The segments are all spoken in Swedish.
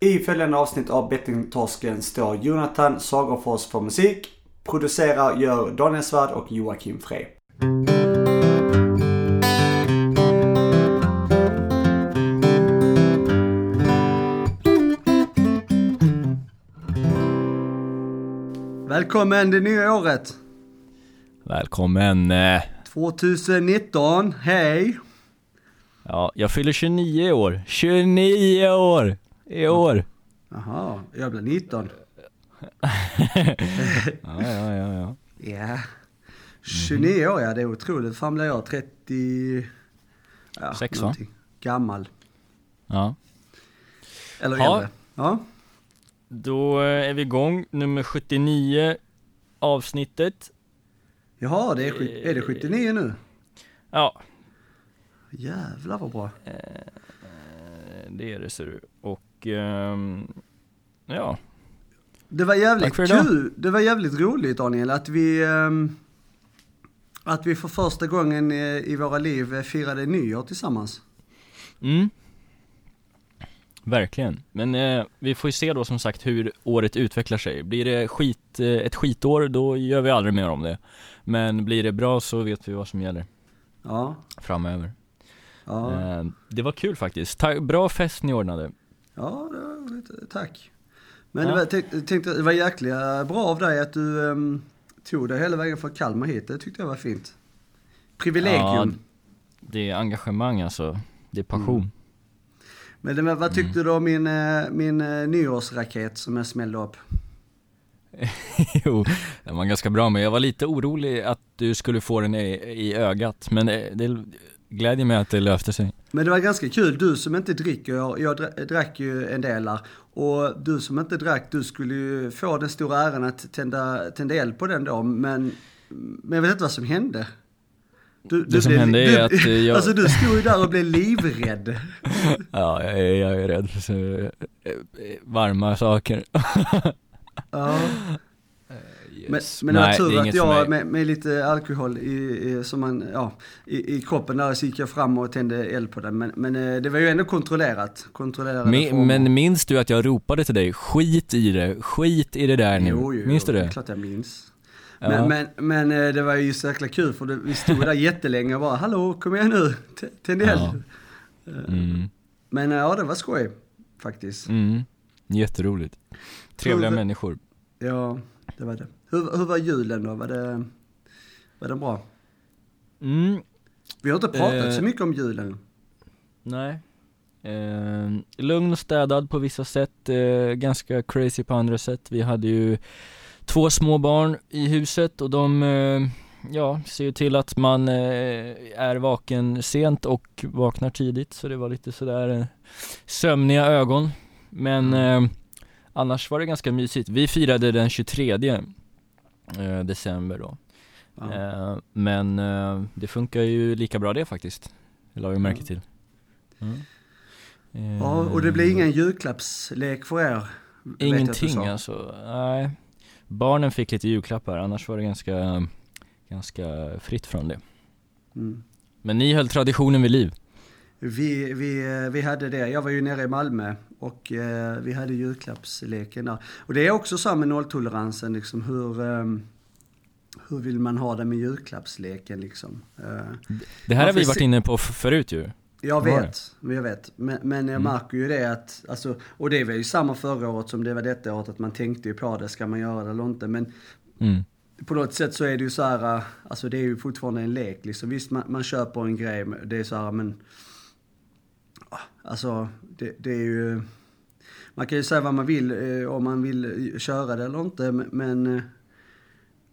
I följande avsnitt av Bettingtorsken står Jonathan Sagerfors för musik. Producerar gör Daniel Svärd och Joakim Frey. Välkommen det nya året! Välkommen! eh, 2019, hej! Ja, jag fyller 29 i år. 29 år! I år! Jaha, jag blir 19. Ja, ja, ja, ja. Ja. 29 år, ja det är otroligt. Fan blir jag 30... Ja, Sex, va? Gammal. ja. Eller äldre. Ja. Då eh, är vi igång, nummer 79 avsnittet. Jaha, det är, är det 79 nu? Ja, Jävlar vad bra. eh, det är det ser du. Och, ja. Det var jävligt för idag. kul. Det var jävligt roligt Daniel att vi... ehm, att vi för första gången eh, i våra liv eh, firade nyår tillsammans. Mm. Verkligen. Men eh, vi får ju se då som sagt hur året utvecklar sig. Blir det skit, eh, ett skitår, då gör vi aldrig mer om det. Men blir det bra så vet vi vad som gäller Ja. framöver. Ja, Eh, det var kul faktiskt. Ta- bra fest ni ordnade. Ja det var lite, tack. Men Ja. det, var, tänk, tänkte, det var jäkligt eh, bra av dig att du ehm, tog dig hela vägen från Kalmar hit. Det tyckte jag var fint. Privilegium. Det är engagemang alltså. Det är passion. Men det, vad tyckte Mm. du om min, eh, min eh, nyårsraket som jag smällde upp? jo, den var ganska bra men jag var lite orolig att du skulle få den i, i ögat. Men det, det glädjer mig att det löste sig. Men det var ganska kul, du som inte dricker, jag, jag dra- drack ju en del där. Och du som inte drack, du skulle ju få den stora äran att tända, tända eld på den då. Men, men jag vet inte vad som hände. Du, Det som hände är du, att, eh, jag- Alltså du stod ju där och blev livrädd. Ja, jag är, jag är rädd för så, eh, eh, varma saker. Ja. Men, men det var Nej, tur att jag med, med lite alkohol i, i, som man, ja, i, i kroppen där så gick jag fram och tände eld på den. Men, men eh, det var ju ändå kontrollerat. Kontrollerade Men, men minns du att jag ropade till dig, skit i det, skit i det där nu. Jo, jo, minns du jo, det? är klart jag minns. Ja. Men, men, men eh, det var ju så jäkla kul för vi stod där jättelänge och bara hallå kom igen nu, tänd eld. Ja. Mm, Men eh, ja det var skoj faktiskt. mm, jätteroligt. Trevliga Hur- människor. Ja det var det. Hur, hur var julen då? Var det, var det bra? Mm, Vi har inte pratat Eh. så mycket om julen. nej. Eh, lugn och städad på vissa sätt, eh, ganska crazy på andra sätt. Vi hade ju två små barn i huset och de, eh, ja, ser ju till att man eh, är vaken sent och vaknar tidigt. Så det var lite sådär eh, sömniga ögon. Men eh, annars var det ganska mysigt. Vi firade den 23 eh, december då. Ja. Eh, men eh, det funkar ju lika bra det faktiskt. Det la vi märke till. Mm. Ja och det blir ingen julklappslek för er. jag Ingenting alltså, nej. Barnen fick lite julklappar, annars var det ganska, ganska fritt från det. Mm. Men ni höll traditionen vid liv. Vi, vi, eh, vi hade det, jag var ju nere i Malmö och eh, vi hade julklappsleken där. Och det är också så med nolltoleransen liksom hur, ehm, hur vill man ha det med julklappsleken liksom. Eh, Det här har vi varit inne på förut ju. jag vet, jag vet. Men, men jag Mm. märker ju det att, alltså, och det var ju samma förra året som det var detta året, att man tänkte ju på det, ska man göra det eller inte? Men Mm. på något sätt så är det ju så här, äh, alltså det är ju fortfarande en lek liksom. Visst man, man köper en grej, det är så här men... Alltså det, det är ju... Man kan ju säga vad man vill eh, om man vill köra det eller inte men... Men, eh,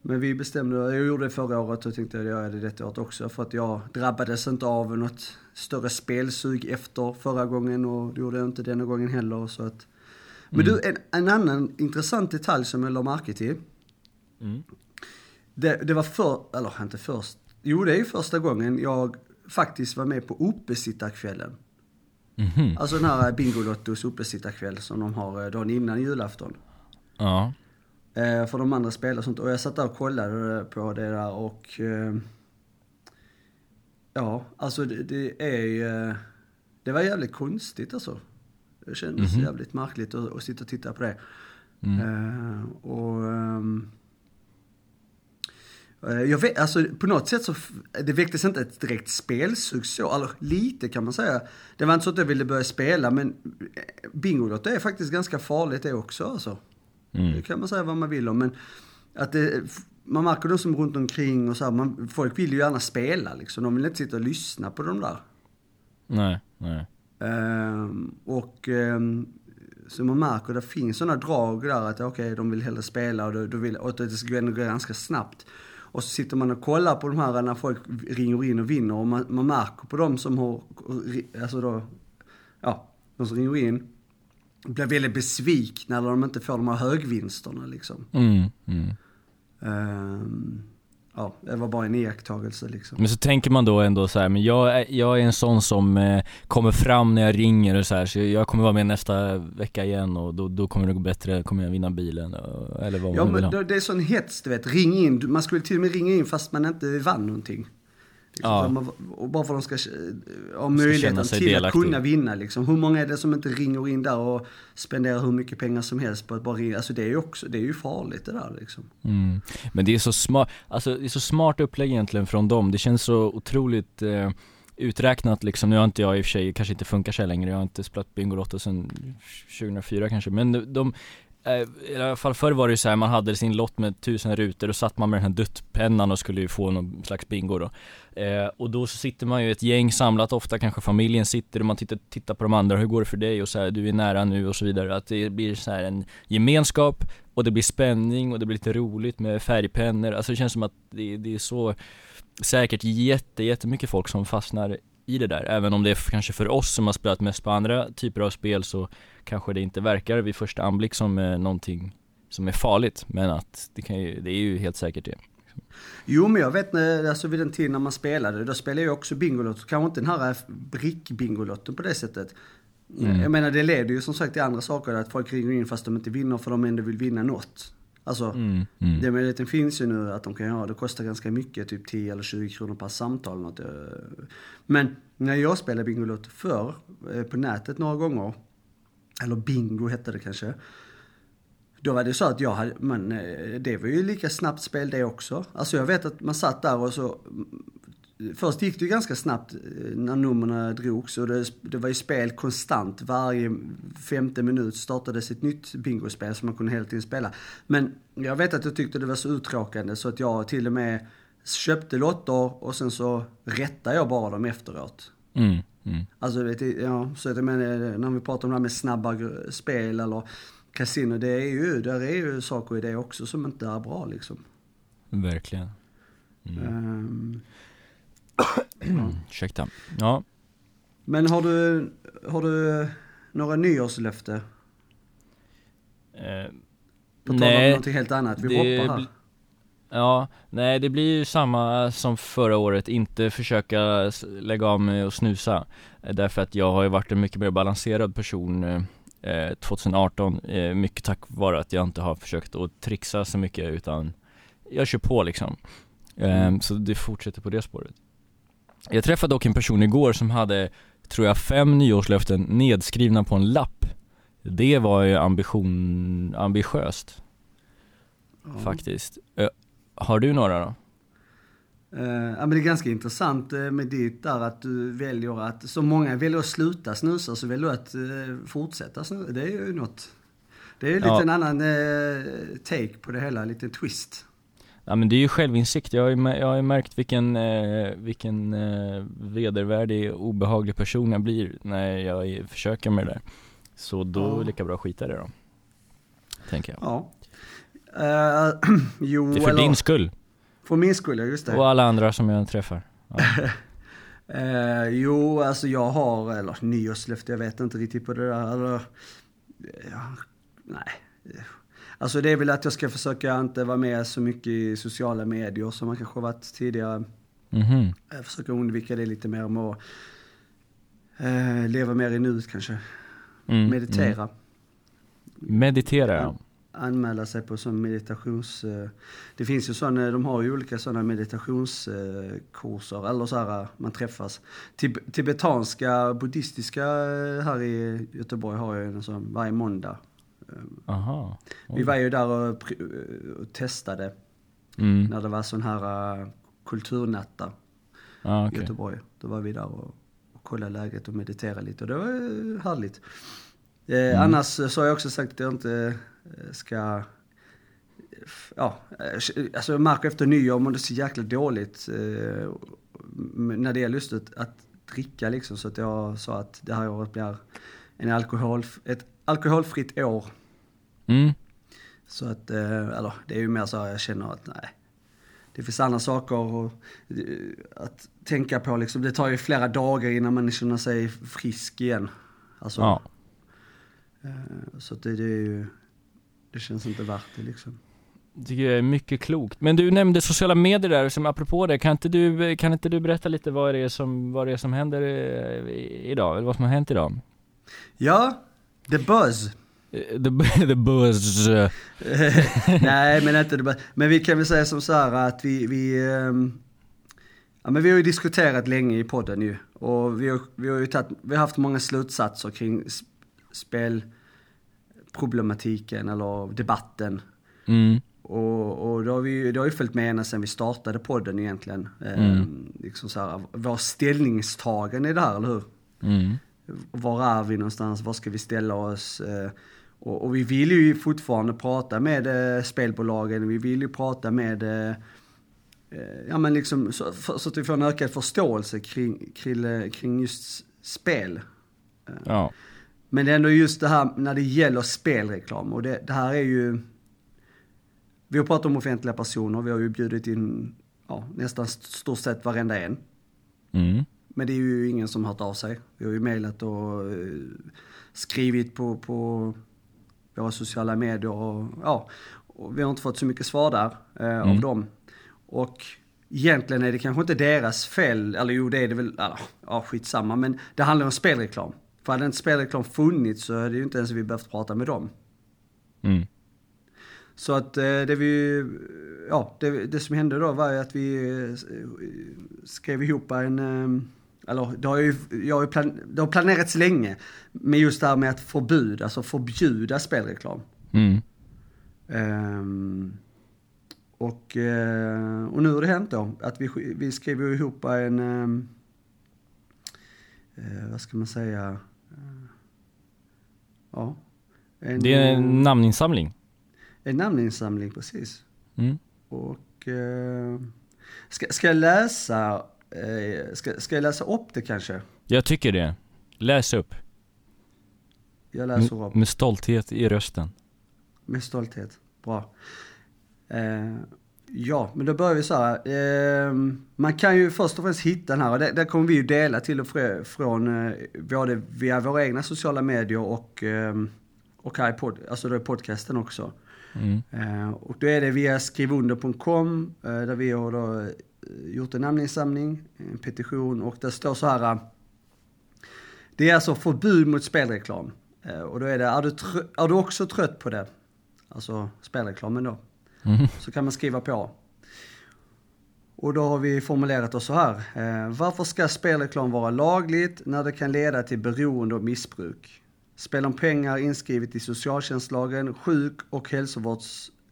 men vi bestämde, jag gjorde det förra året och tänkte att jag gör det detta året också för att jag drabbades inte av något större spelsug efter förra gången och det gjorde jag inte denna gången heller så att... Men du, en, en annan intressant detalj som jag la märke till. Mm. Det, det var för, eller inte först, jo det är ju första gången jag faktiskt var med på uppesittarkvällen. Mhm. Alltså den här Bingolottos uppesittarkväll som de har eh, dagen innan julafton. Ja. Eh, för de andra spelar och sånt. Och jag satt där och kollade på det där och... Eh, ja, alltså det, det är ju... Eh, det var jävligt konstigt alltså. Det kändes Mhm. jävligt märkligt att, att sitta och titta på det. Mm. Eh, och... eh, jag vet, alltså på något sätt så, det väcktes inte ett direkt spelsug så, eller lite kan man säga. Det var inte så att jag ville börja spela, men eh, Bingolotto är faktiskt ganska farligt det också alltså. Mm. Det kan man säga vad man vill om, men att det, man märker de som runt omkring och så här, man, folk vill ju gärna spela liksom. De vill inte sitta och lyssna på de där. Nej, nej. Ehm, och ehm, så man märker att det finns sådana drag där att okej, de vill hellre spela och, då, då vill, och att det ska gå ganska snabbt. Och så sitter man och kollar på de här när folk ringer in och vinner och man, man märker på dem som har, alltså då, ja, de som ringer in, blir väldigt besvikna när de inte får de här högvinsterna liksom. Mm, mm. Ehm, ja, det var bara en iakttagelse liksom. Men så tänker man då ändå så här, men jag är, jag är en sån som eh, kommer fram när jag ringer och så här, så jag kommer vara med nästa vecka igen och då, då kommer det gå bättre, kommer jag vinna bilen och, eller vad Ja man vill men ha. det, det är sån hets, du vet. Ring in. Man skulle till och med ringa in fast man inte vann någonting. Liksom, Ja. man- Och bara för att de ska eh, ha möjligheten till delaktig. att kunna vinna liksom. Hur många är det som inte ringer in där och spenderar hur mycket pengar som helst på att bara ringa? Alltså det är ju också, det är ju farligt det där liksom. Mm. Men det är så smart, alltså det är så smart upplägg egentligen från dem, det känns så otroligt eh, uträknat liksom, nu har inte jag i och för sig, kanske inte funkar så här längre, jag har inte spelat Bingolotto sedan 2004 kanske, men de, Eh, i alla fall förr var det ju så här, man hade sin lott med tusen rutor och satt man med den här duttpennan och skulle ju få någon slags bingo då. Eh, och då så sitter man ju ett gäng samlat, ofta kanske familjen sitter och man tittar, tittar på de andra, hur går det för dig och så här, du är nära nu och så vidare. Att det blir så här en gemenskap och det blir spänning och det blir lite roligt med färgpennor. Alltså det känns som att det, det är så säkert jätte, jättemycket folk som fastnar i det där. Även om det är kanske för oss som har spelat mest på andra typer av spel så kanske det inte verkar vid första anblick som eh, någonting som är farligt. Men att det kan ju, det är ju helt säkert det. Jo men jag vet när, alltså vid den tiden när man spelade, då spelade jag också Bingolotto. Kanske inte den här brick-Bingolotto på det sättet. Mm. Jag menar det leder ju som sagt till andra saker, att folk ringer in fast de inte vinner för de ändå vill vinna något. Alltså, Mm, mm. Den möjligheten finns ju nu att de kan göra, det kostar ganska mycket, typ 10 eller 20 kronor per samtal. Något. eh. Men när jag spelade Bingolotto förr, eh, på nätet några gånger, eller Bingo hette det kanske. Då var det så att jag hade, men eh, det var ju lika snabbt spel det också. Alltså jag vet att man satt där och så, först gick det ju ganska snabbt eh, när numren drogs och det, det var ju spel konstant. Varje femte minut startades ett nytt bingospel som man kunde hela tiden spela. Men jag vet att jag tyckte det var så uttråkande så att jag till och med köpte lotter och sen så rättade jag bara dem efteråt. Mm, mm. Alltså, vet du, ja, så att jag menar, när vi pratar om det här med snabba spel eller kasino, det är ju, där är ju saker i det också som inte är bra liksom. Verkligen. Mm. Ehm, Ursäkta. Ja. men har du, har du några nyårslöfte? Eh, På tal om någonting helt annat, vi hoppar här. Ja, nej det blir ju samma som förra året, inte försöka lägga av med och snusa Eh, Därför att jag har ju varit en mycket mer balanserad person eh, eh, 2018 eh, Mycket tack vare att jag inte har försökt att trixa så mycket utan jag kör på liksom eh, Mm. Så det fortsätter på det spåret Jag träffade dock en person igår som hade, tror jag, fem nyårslöften nedskrivna på en lapp Det var ju ambition, ambitiöst Ja. faktiskt. Ö, har du några då? Eh, ja, men det är ganska intressant eh, med ditt där att du väljer att, så många väljer att sluta snusa så väljer du att eh, fortsätta snusa. Det är ju något. Det är ju lite Ja. en annan take på det hela, lite twist. Ja men det är ju självinsikt, jag har ju, jag har ju märkt vilken, eh, vilken eh, vedervärdig, obehaglig person jag blir när jag försöker med det där Så då är det lika bra att skita i det då Tänker jag Ja. Eh, jo, Det är för eller, din skull, för min skull, ja just det. och alla andra som jag träffar ja. Eh, jo, alltså jag har, eller nyårslöfte, jag vet inte riktigt på det där. Eller, ja, nej. Alltså det är väl att jag ska försöka inte vara med så mycket i sociala medier som man kanske har varit tidigare. Mhm, Jag försöker undvika det lite mer att eh, leva mer i nuet kanske. mm, Meditera. mm. Meditera ja. anmäla sig på sån meditations... eh, Det finns ju sådana, de har ju olika sådana meditationskurser, eller så här, man träffas. Tib tibetanska, buddhistiska eh, här i Göteborg har ju en sån varje måndag. Aha. Vi var ju där och, och testade Mm. när det var sån här uh, kulturnätter Ah, i okej. Göteborg. Då var vi där och, och kollade läget och mediterade lite och det var eh, härligt. Eh, Annars eh, så har jag också sagt att jag inte ska... Ja, alltså jag märker efter nyår mådde så jäkla dåligt eh, när det gäller just att, att dricka liksom. Så att jag sa att det här året blir en alkohol, ett alkoholfritt år. Mm. Så att, eh, eller det är ju mer så här jag känner att nej. Det finns andra saker och, eh, att tänka på liksom. Det tar ju flera dagar innan man känner sig frisk igen. Alltså, Ja. eh, så det, det är ju, det känns inte värt det liksom. Det tycker jag är mycket klokt. Men du nämnde sociala medier där, som apropå det, kan inte du, kan inte du berätta lite vad det är som, vad det är som händer idag, eller vad som har hänt idag? Ja, the buzz. The, the buzz. Nej, men inte det buzz. Men vi kan väl säga som så här att vi, vi ehm, Ja, men vi har ju diskuterat länge i podden ju. Och vi har, vi har ju tagit, vi har haft många slutsatser kring spelproblematiken eller debatten. Mm. Och, och det, har vi, det har ju följt med ända sedan vi startade podden egentligen. Mm. Ehm, liksom så här, vår ställningstagande i det här, eller hur? Mm. Var är vi någonstans? Var ska vi ställa oss? Eh, Och, och vi vill ju fortfarande prata med eh, spelbolagen. Vi vill ju prata med, eh, eh, ja men liksom så, för, så att vi får en ökad förståelse kring, kring, eh, kring just spel. Ja. Men det är ändå just det här när det gäller spelreklam och det, det här är ju... Vi har pratat om offentliga personer, vi har ju bjudit in ja, nästan st- stort sett varenda en. Mm. Men det är ju ingen som har hört av sig. Vi har ju mejlat och eh, skrivit på, på våra sociala medier och ja, och vi har inte fått så mycket svar där eh, av Mm. dem. Och egentligen är det kanske inte deras fel, eller jo det är det väl, eller, ja skitsamma, men det handlar om spelreklam. För hade inte spelreklam funnits så hade ju inte ens vi behövt prata med dem. Mm. Så att eh, det vi, ja, det, det som hände då var ju att vi eh, skrev ihop en, eh, eller det har ju, jag har ju plan, det har planerats länge, med just det här med att förbud, alltså förbjuda spelreklam. Mm. Ehm, och, eh, och nu har det hänt då, att vi, vi skrev ihop en, ehm, eh, vad ska man säga, Eh, ja. En, Det är en namninsamling. en namninsamling, precis. Mm. Och eh, ska, ska jag läsa, eh, ska, ska jag läsa upp det kanske? Jag tycker det. Läs upp. Jag läser upp Med stolthet i rösten. med stolthet. Bra. Eh, ja, men då börjar vi så här. Eh, man kan ju först och främst hitta den här och det, där kommer vi ju dela till och frö, från eh, både via våra egna sociala medier och, eh, och här i pod, alltså då i podcasten också. Mm. Eh, och då är det via skrivunder.com där vi har då gjort en namninsamling, en petition och det står så här. eh, Det är alltså förbud mot spelreklam. Eh, och då är det, är du, är du också trött på det? Alltså spelreklamen då. Mm. Så kan man skriva på. Och då har vi formulerat oss så här. Eh, varför ska spelreklam vara lagligt när det kan leda till beroende och missbruk? Spel om pengar inskrivet i socialtjänstlagen, sjuk och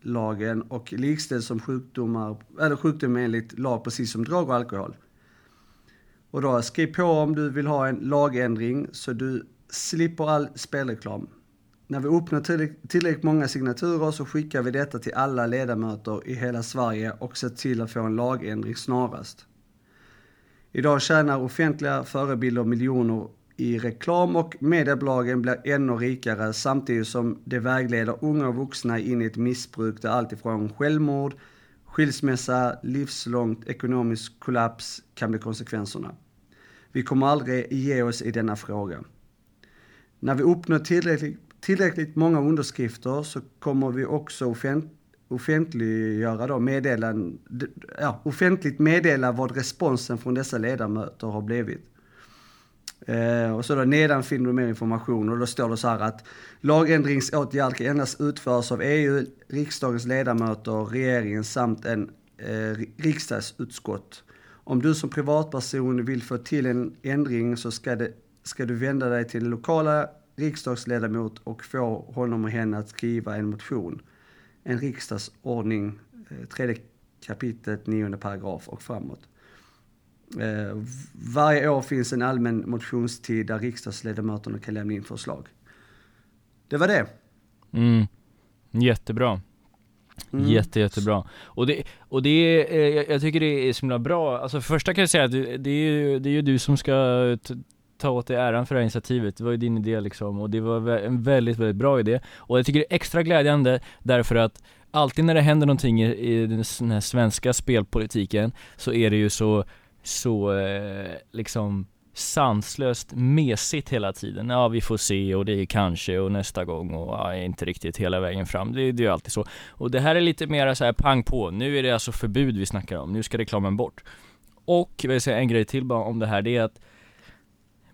lagen och likställs som sjukdomar, eller sjukdom enligt lag precis som drog och alkohol. Och då skriv på om du vill ha en lagändring så du slipper all spelreklam. När vi uppnår tillräck- tillräckligt många signaturer så skickar vi detta till alla ledamöter i hela Sverige och ser till att få en lagändring snarast. Idag tjänar offentliga förebilder miljoner i reklam och mediebolagen blir ännu rikare samtidigt som det vägleder unga och vuxna in i ett missbruk där alltifrån självmord, skilsmässa, livslångt ekonomisk kollaps kan bli konsekvenserna. Vi kommer aldrig ge oss i denna fråga. När vi uppnår tillräckligt, tillräckligt många underskrifter så kommer vi också offent, offentliggöra då meddelan, ja, offentligt meddela vad responsen från dessa ledamöter har blivit. Eh, och så då nedan finner du mer information och då står det så här att lagändringsåtgärd kan endast utföras av EU, riksdagens ledamöter, regeringen samt en eh, riksdagsutskott. Om du som privatperson vill få till en ändring så ska, det, ska du vända dig till den lokala riksdagsledamot och få honom och henne att skriva en motion. En riksdagsordning, eh, tredje kapitlet, nionde paragraf och framåt. Eh, varje år finns en allmän motionstid där riksdagsledamöterna kan lämna in förslag. Det var det. Mm. Jättebra. Mm. Jätte, jättebra. Och det, och det är, jag tycker det är så himla bra, alltså för första kan jag säga att det är ju, det är ju du som ska ta åt dig äran för det här initiativet, det var ju din idé liksom, och det var en väldigt, väldigt bra idé. Och jag tycker det är extra glädjande därför att alltid när det händer någonting i, i den här svenska spelpolitiken så är det ju så, så eh, liksom sanslöst mesigt hela tiden. Ja, vi får se och det är kanske och nästa gång och ja, inte riktigt hela vägen fram. Det, det är ju alltid så. Och det här är lite mer så här pang på. Nu är det alltså förbud vi snackar om. Nu ska reklamen bort. Och, jag vill säga en grej till bara om det här, det är att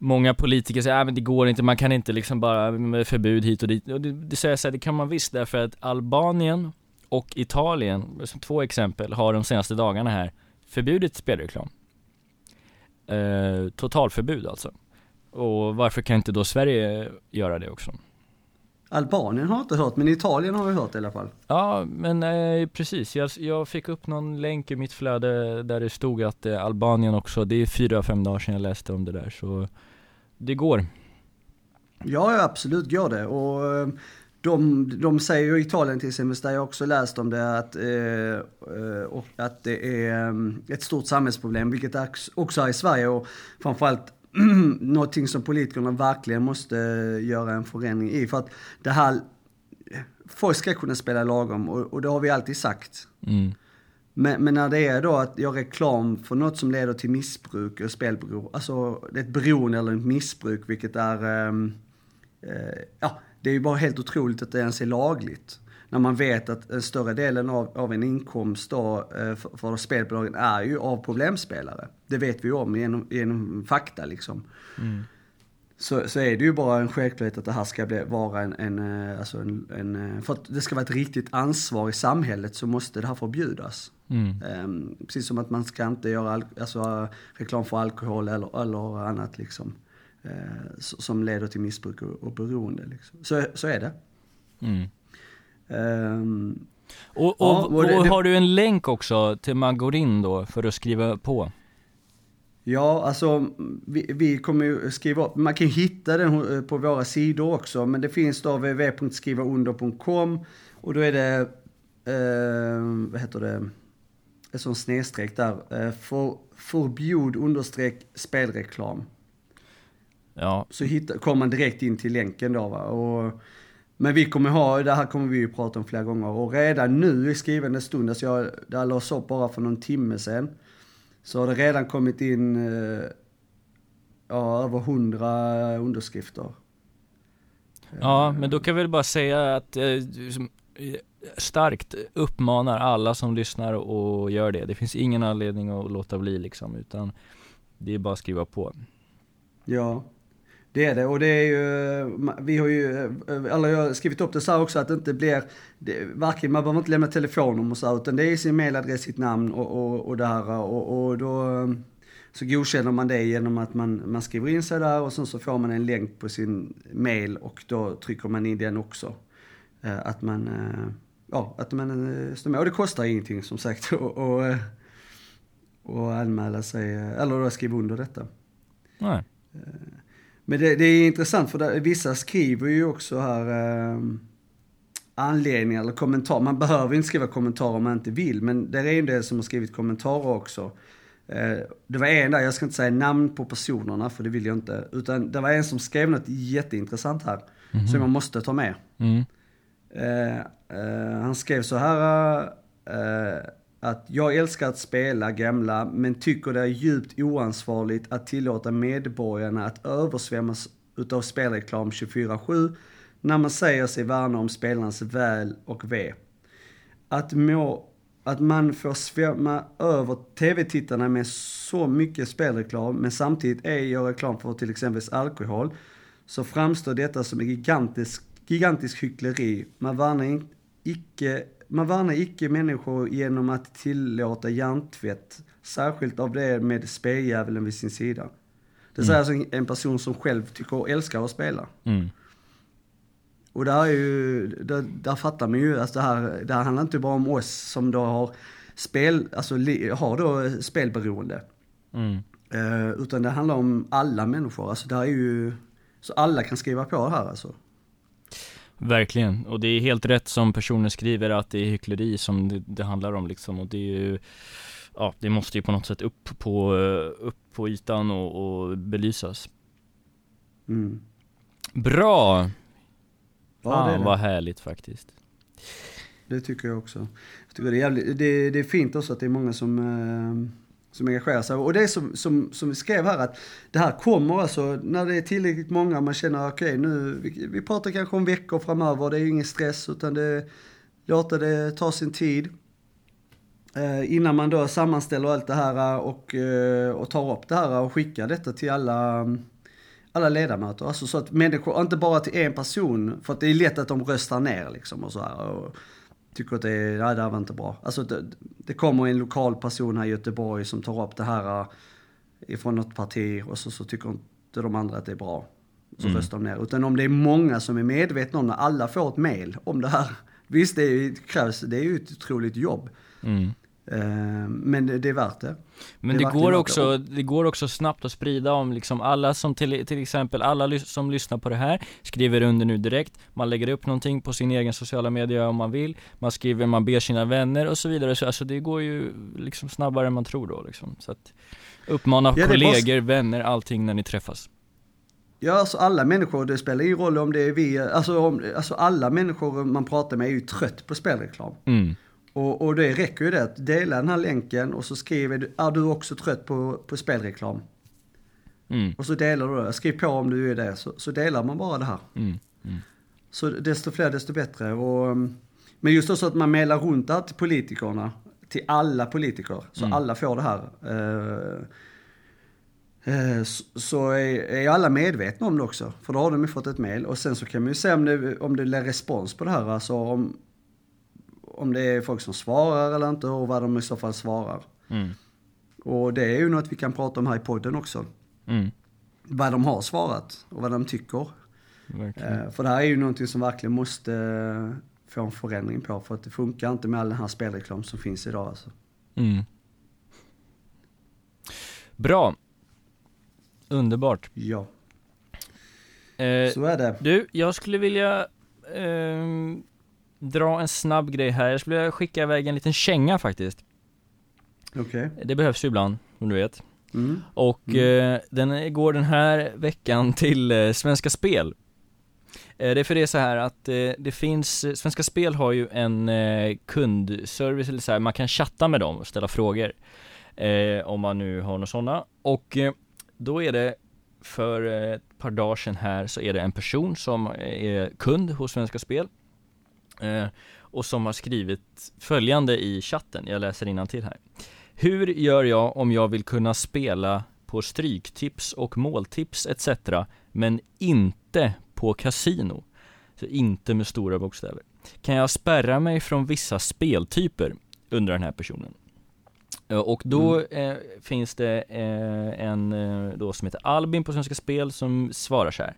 Många politiker säger, att men det går inte, man kan inte liksom bara mm, med förbud hit och dit. Och det, det säger jag så här, det kan man visst därför att Albanien och Italien, som två exempel, har de senaste dagarna här förbjudit spelreklam. Eh, totalförbud alltså. Och varför kan inte då Sverige göra det också? Albanien har jag inte hört, men Italien har vi hört i alla fall. Ja, men eh, precis. Jag, jag, fick upp någon länk i mitt flöde där det stod att eh, Albanien också, det är fyra, fem dagar sedan jag läste om det där, så det går. Ja, absolut går det. Och eh, de, de säger ju i Italien till exempel, där jag också läst om det, att, eh, och att det är ett stort samhällsproblem, vilket också är i Sverige och framförallt någonting som politikerna verkligen måste göra en förändring i. För att det här, folk ska kunna spela lagom och, och det har vi alltid sagt. Mm. Men, men, när det är då att göra reklam för något som leder till missbruk och spelberoende, alltså ett beroende eller ett missbruk vilket är, um, uh, ja, det är ju bara helt otroligt att det ens är lagligt när man vet att en större delen av, av en inkomst då, eh, för, för spelbolagen är ju av problemspelare. Det vet vi om genom, genom fakta liksom. Mm. Så, så är det ju bara en självklarhet att det här ska bli, vara en, en, eh, alltså en, en, eh, för att det ska vara ett riktigt ansvar i samhället så måste det här förbjudas. Mm. Um, precis som att man ska inte göra alltså, reklam för alkohol eller, eller annat liksom. Uh, som leder till missbruk och, och beroende. Liksom. Så, så är det. Mm. Um, och, och, ja, och, det, och, har du en länk också till man går in då för att skriva på? Ja, alltså vi, vi kommer ju skriva upp, man kan ju hitta den eh, på våra sidor också, men det finns då www.skrivaunder.com och då är det, eh, vad heter det, ett sånt snedstreck där, eh, för, förbjud understreck spelreklam. Ja. Så hitta, kommer man direkt in till länken då va, och men vi kommer ha, det här kommer vi ju prata om flera gånger och redan nu i skrivande stund, alltså jag, det här lades upp bara för någon timme sedan, så har det redan kommit in eh, ja, över hundra underskrifter. Ja, men då kan vi väl bara säga att eh, starkt uppmanar alla som lyssnar och gör det. Det finns ingen anledning att låta bli liksom, utan det är bara att skriva på. Ja. Det är det och det är ju, vi har ju, eller jag har skrivit upp det så här också att det inte blir, det, varken, man behöver inte lämna telefonnummer så utan det är sin mailadress, sitt namn och, och, och det här och, och då så godkänner man det genom att man, man skriver in sig där och sen så får man en länk på sin mail och då trycker man in den också. Eh, att man, eh, ja, att man eh, står med. Och det kostar ingenting som sagt och, och, och anmäla sig, eller då skriva under detta. Nej. Men det, det, är intressant för där, vissa skriver ju också här eh, anledningar eller kommentarer. Man behöver inte skriva kommentarer om man inte vill, men det är en del som har skrivit kommentarer också. Eh, det var en där, jag ska inte säga namn på personerna för det vill jag inte, utan det var en som skrev något jätteintressant här, mm -hmm. som jag måste ta med. Mm. Eh, eh han skrev så här, eh, att jag älskar att spela gamla, men tycker det är djupt oansvarigt att tillåta medborgarna att översvämmas utav spelreklam 24-7 när man säger sig värna om spelarnas väl och ve. Att må att man får svämma över tv-tittarna med så mycket spelreklam, men samtidigt ej gör reklam för till exempel alkohol, så framstår detta som en gigantiskt, gigantisk hyckleri. Man värnar icke, man varnar icke människor genom att tillåta hjärntvätt, särskilt av det med speldjävulen vid sin sida. Det säger mm. alltså en person som själv tycker och älskar att spela. Mm. Och där är ju, där, där fattar man ju, alltså det här, det här handlar inte bara om oss som då har spel, alltså har då spelberoende. Mm. Uh, utan det handlar om alla människor, alltså det är ju, så alla kan skriva på det här alltså. Verkligen, och det är helt rätt som personen skriver att det är hyckleri som det, det handlar om liksom och det är ju Ja, det måste ju på något sätt upp på, upp på ytan och, och belysas mm. Bra! Ja, Fan det det. vad härligt faktiskt. Det tycker jag också. Jag tycker det, är jävligt, det, det är fint också att det är många som, eh, som engagerar sig. Och det är som, som, som vi skrev här att det här kommer alltså när det är tillräckligt många man känner okej okay, nu, vi, vi pratar kanske om veckor framöver, det är ju ingen stress utan det, låta det ta sin tid. Eh, innan man då sammanställer allt det här eh, och, eh, och tar upp det här och skickar detta till alla alla ledamöter. Alltså så att människor, inte bara till en person, för att det är lätt att de röstar ner liksom och så här. Och tycker att det, är, nej det här var inte bra. Alltså det, det kommer en lokal person här i Göteborg som tar upp det här äh, ifrån något parti och så, så tycker inte de andra att det är bra. Så mm. röstar de ner. Utan om det är många som är medvetna om när alla får ett mail om det här. Visst, det krävs, det är ju ett otroligt jobb. Mm. Eh, men det är värt det. Men det, det går också, det går också snabbt att sprida om liksom alla som till, till exempel, alla som lyssnar på det här skriver under nu direkt, man lägger upp någonting på sin egen sociala medier om man vill, man skriver, man ber sina vänner och så vidare, så alltså det går ju liksom snabbare än man tror då liksom. Så att uppmana ja, kollegor, vänner, allting när ni träffas. Ja, alltså alla människor, det spelar ingen roll om det är vi, alltså, om, alltså alla människor man pratar med är ju trött på spelreklam. Mm. Och, och det räcker ju det att dela den här länken och så skriver du, är du också trött på, på spelreklam? Mm. Och så delar du det, skriv på om du är det, så, så delar man bara det här. Mm. Mm. Så desto fler desto bättre. Och, men just så att man mejlar runt det här till politikerna, till alla politiker, så mm. alla får det här. Uh, så är, är alla medvetna om det också, för då har de ju fått ett mail. Och sen så kan man ju se om det, om det är respons på det här. Alltså om, om det är folk som svarar eller inte och vad de i så fall svarar. Mm. Och det är ju något vi kan prata om här i podden också. Mm. Vad de har svarat och vad de tycker. Eh, för det här är ju någonting som verkligen måste eh, få en förändring på. För att det funkar inte med all den här spelreklam som finns idag alltså. Mm. Bra. Underbart. Ja. Eh, Så är det. Du, jag skulle vilja eh, dra en snabb grej här. Jag skulle vilja skicka iväg en liten känga faktiskt. Okej. Okay. Det behövs ju ibland, som du vet. Mm. Och mm. Eh, den går den här veckan till eh, Svenska Spel. Eh, det är för det är så här att eh, det finns, eh, Svenska Spel har ju en eh, kundservice eller så här, man kan chatta med dem och ställa frågor. om man nu har några sådana. Och då är det för ett par dagar sedan här så är det en person som är kund hos Svenska Spel Eh, och som har skrivit följande i chatten, jag läser till här. Hur gör jag om jag vill kunna spela på stryktips och måltips etc. men inte på kasino? Så inte med stora bokstäver. Kan jag spärra mig från vissa speltyper? Undrar den här personen. Eh, och då mm. eh, finns det eh, en eh, då som heter Albin på Svenska Spel som svarar så här.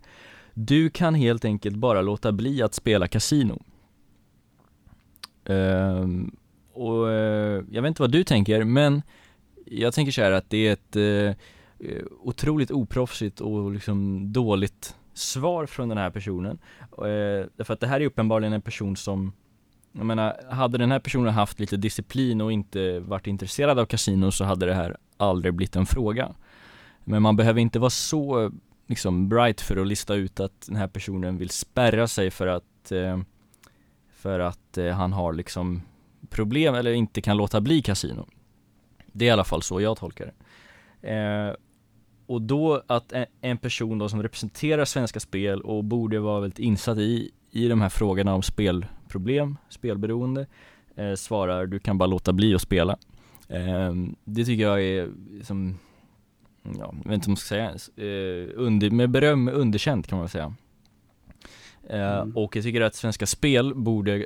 Du kan helt enkelt bara låta bli att spela kasino. Ehm, och eh, jag vet inte vad du tänker, men jag tänker så att det är ett eh, eh, otroligt oproffsigt och liksom dåligt svar från den här personen. Därför att det här är uppenbarligen en person som jag menar, hade den här personen haft lite disciplin och inte varit intresserad av kasino så hade det här aldrig blivit en fråga. Men man behöver inte vara så liksom bright för att lista ut att den här personen vill spärra sig för att eh, för att eh, han har liksom problem eller inte kan låta bli kasino. Det är i alla fall så jag tolkar det. Eh, och då att en, en person då som representerar Svenska Spel och borde vara väldigt insatt i, i de här frågorna om spelproblem, spelberoende, eh, svarar du kan bara låta bli att spela. Eh, det tycker jag är som, ja, jag vet inte om jag ska säga eh, under, med beröm underkänt kan man väl säga. Eh, mm. Och jag tycker att Svenska Spel borde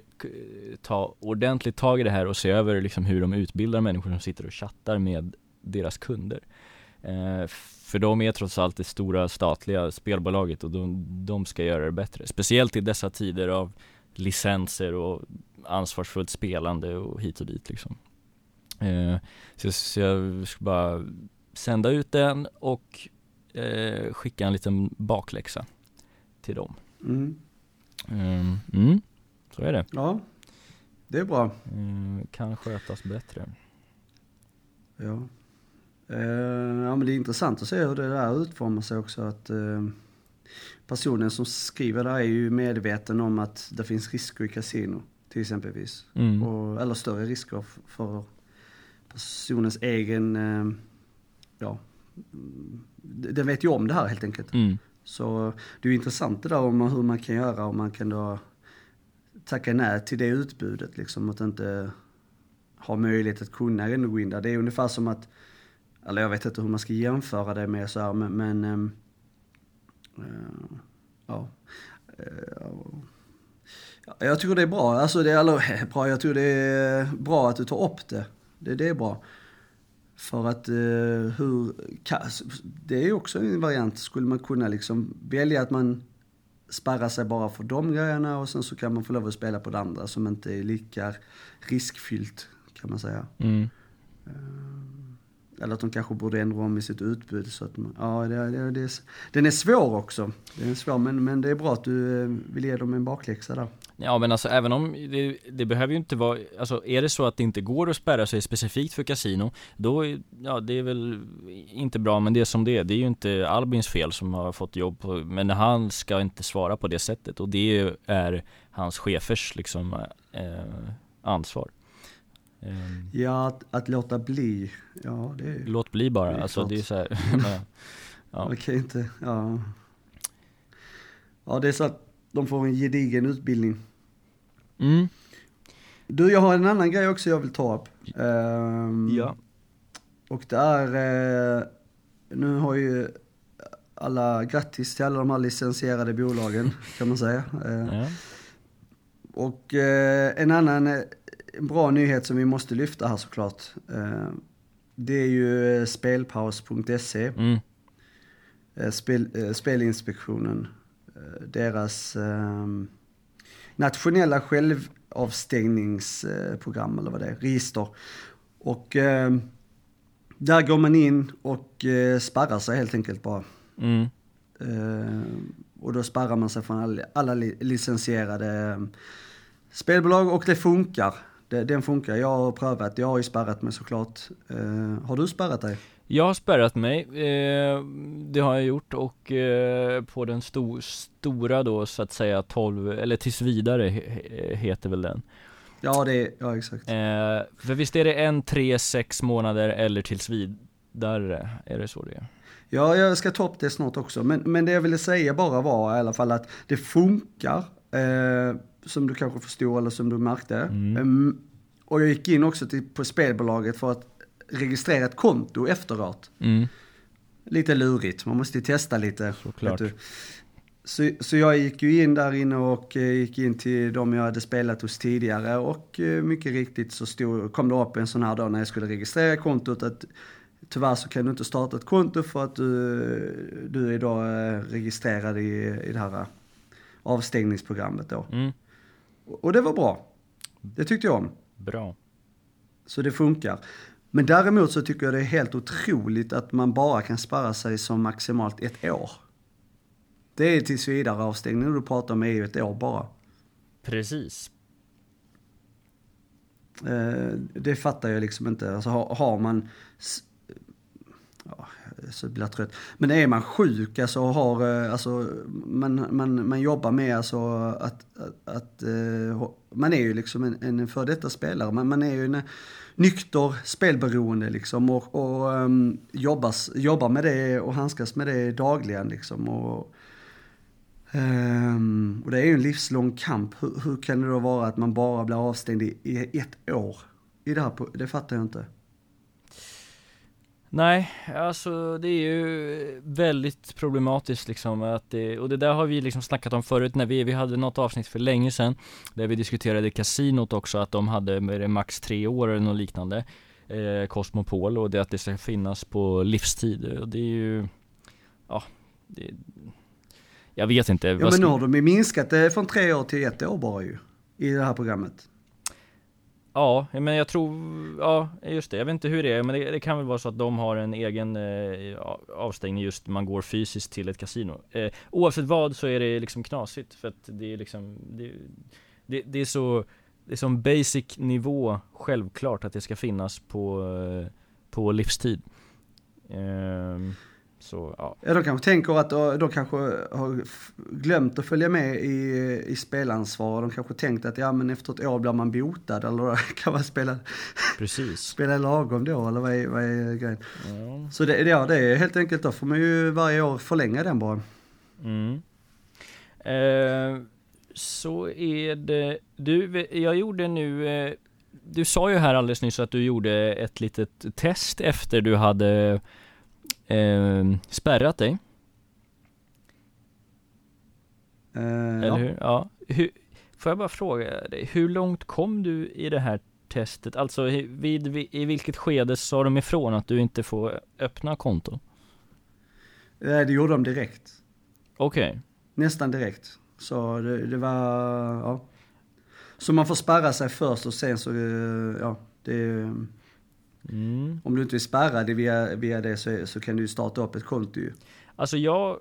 ta ordentligt tag i det här och se över liksom hur de utbildar människor som sitter och chattar med deras kunder. Eh, för de är trots allt det stora statliga spelbolaget och de, de ska göra det bättre. Speciellt i dessa tider av licenser och ansvarsfullt spelande och hit och dit liksom. Eh, så, så, jag ska bara sända ut den och skicka en liten bakläxa till dem. Mm. Um, mm, så är det. Ja, det är bra. Mm, kan skötas bättre. Ja. Uh, ja men det är intressant att se hur det där utformar sig också. Att personen som skriver det är ju medveten om att det finns risker i kasino. Till exempelvis. Mm. Och, eller större risker för personens egen, ja, den vet ju om det här helt enkelt. Mm. Så det är ju intressant det där om hur man kan göra om man kan då tacka nej till det utbudet liksom. Att inte ha möjlighet att kunna ändå gå in där. Det är ungefär som att, eller jag vet inte hur man ska jämföra det med så här, men, men ähm, äh, ja. Äh, jag tycker det är bra, alltså det är, eller bra, jag tror det är bra att du tar upp det. Det, det är bra. För att eh, hur, det är också en variant, skulle man kunna liksom välja att man spärrar sig bara för de grejerna och sen så kan man få lov att spela på det andra som inte är lika riskfyllt kan man säga. Mm. Eller att de kanske borde ändra om i sitt utbud så att man, ja det, det, det den är svår också. Den är svår men, men det är bra att du eh, vill ge dem en bakläxa där. Ja men alltså även om det, det, behöver ju inte vara, alltså är det så att det inte går att spärra sig specifikt för kasino Då, ja det är väl inte bra men det är som det är Det är ju inte Albins fel som har fått jobb på, Men han ska inte svara på det sättet och det är hans chefers liksom eh, ansvar eh, Ja att, att, låta bli, ja det är Låt bli bara, det alltså det är så här, ja. Kan inte, ja Ja det är så att de får en gedigen utbildning. Mm. Du, jag har en annan grej också jag vill ta upp. Um, ja. Och det är, uh, nu har ju alla, grattis till alla de här licensierade bolagen kan man säga. Uh, ja. Och uh, en annan en bra nyhet som vi måste lyfta här såklart. det är ju spelpaus.se. Mm. Spel, Spelinspektionen Eh, deras eh, nationella självavstängningsprogram eller vad det är, register. Och eh, där går man in och eh, sparrar sig helt enkelt bara. Mm. Eh, och då sparrar man sig från all, alla licensierade eh, spelbolag och det funkar. Den funkar. Jag har prövat, jag har ju sparrat mig såklart. Eh, har du sparrat dig? Jag har spärrat mig, eh, det har jag gjort och eh, på den sto stora då så att säga 12, eller tills vidare he heter väl den Ja det, ja exakt eh, För visst är det en, tre, sex månader eller tills vidare, är det så det är? Ja, jag ska ta upp det snart också, men, men det jag ville säga bara var i alla fall att det funkar, eh, som du kanske förstod eller som du märkte. Mm. Um, och jag gick in också till, på spelbolaget för att registrera ett konto efteråt. Mm. Lite lurigt, man måste ju testa lite. Såklart. Så, så jag gick ju in där inne och eh, gick in till de jag hade spelat hos tidigare och eh, mycket riktigt så stod, kom det upp en sån här då när jag skulle registrera kontot att tyvärr så kan du inte starta ett konto för att du, du är då eh, registrerad i, i det här avstängningsprogrammet då. Mm. Och det var bra. Det tyckte jag om. Bra. Så det funkar. Men däremot så tycker jag det är helt otroligt att man bara kan spara sig som maximalt ett år. Det är tills vidare avstängning du pratar om är ju ett år bara. Precis. Eh, det fattar jag liksom inte. Alltså har, man... Så blir jag trött. Men är man sjuk alltså och har, eh, alltså man, man, man jobbar med alltså att, att, eh, att man är ju liksom en, en för detta spelare. Man, man är ju en eh, nykter spelberoende liksom och, och um, jobbas, jobbar med det och handskas med det dagligen liksom. Och, Um, och det är ju en livslång kamp. Hur, hur, kan det då vara att man bara blir avstängd i, i ett år? I det här, det fattar jag inte. Nej, alltså det är ju väldigt problematiskt liksom att det, och det där har vi liksom snackat om förut när vi, vi hade något avsnitt för länge sedan Där vi diskuterade kasinot också, att de hade med max tre år eller något liknande eh, Cosmopol och det att det ska finnas på livstid. Och det är ju Ja, det, Jag vet inte Ja men nu har de ju minskat det från tre år till ett år bara ju I det här programmet Ja, men jag tror, ja just det, jag vet inte hur det är, men det, det kan väl vara så att de har en egen eh, avstängning just man går fysiskt till ett kasino. Eh, oavsett vad så är det liksom knasigt för att det är liksom, det, det, det är så, det är som basic nivå självklart att det ska finnas på, eh, på livstid. Eh, så, ja. ja, de kanske tänker att de kanske har glömt att följa med i, i spelansvar. De kanske tänkt att ja men efter ett år blir man botad eller kan man spela, Precis. spela lagom då eller vad är, vad är grejen? Ja. Så det, ja, det är helt enkelt då får man ju varje år förlänga den bara. Mm. Eh, så är det, du, jag gjorde nu eh, du sa ju här alldeles nyss att du gjorde ett litet test efter du hade eh, spärrat dig. Uh, Eller ja. hur? Ja. Hur, får jag bara fråga dig, hur långt kom du i det här testet? Alltså vid, vid, i vilket skede sa de ifrån att du inte får öppna konto? Nej, det gjorde de direkt. Okej. Okay. Nästan direkt. Så det, det, var, ja. Så man får spärra sig först och sen så, ja, det Mm. Om du inte är spärrad via, via det så, så kan du starta upp ett konto ju. Alltså jag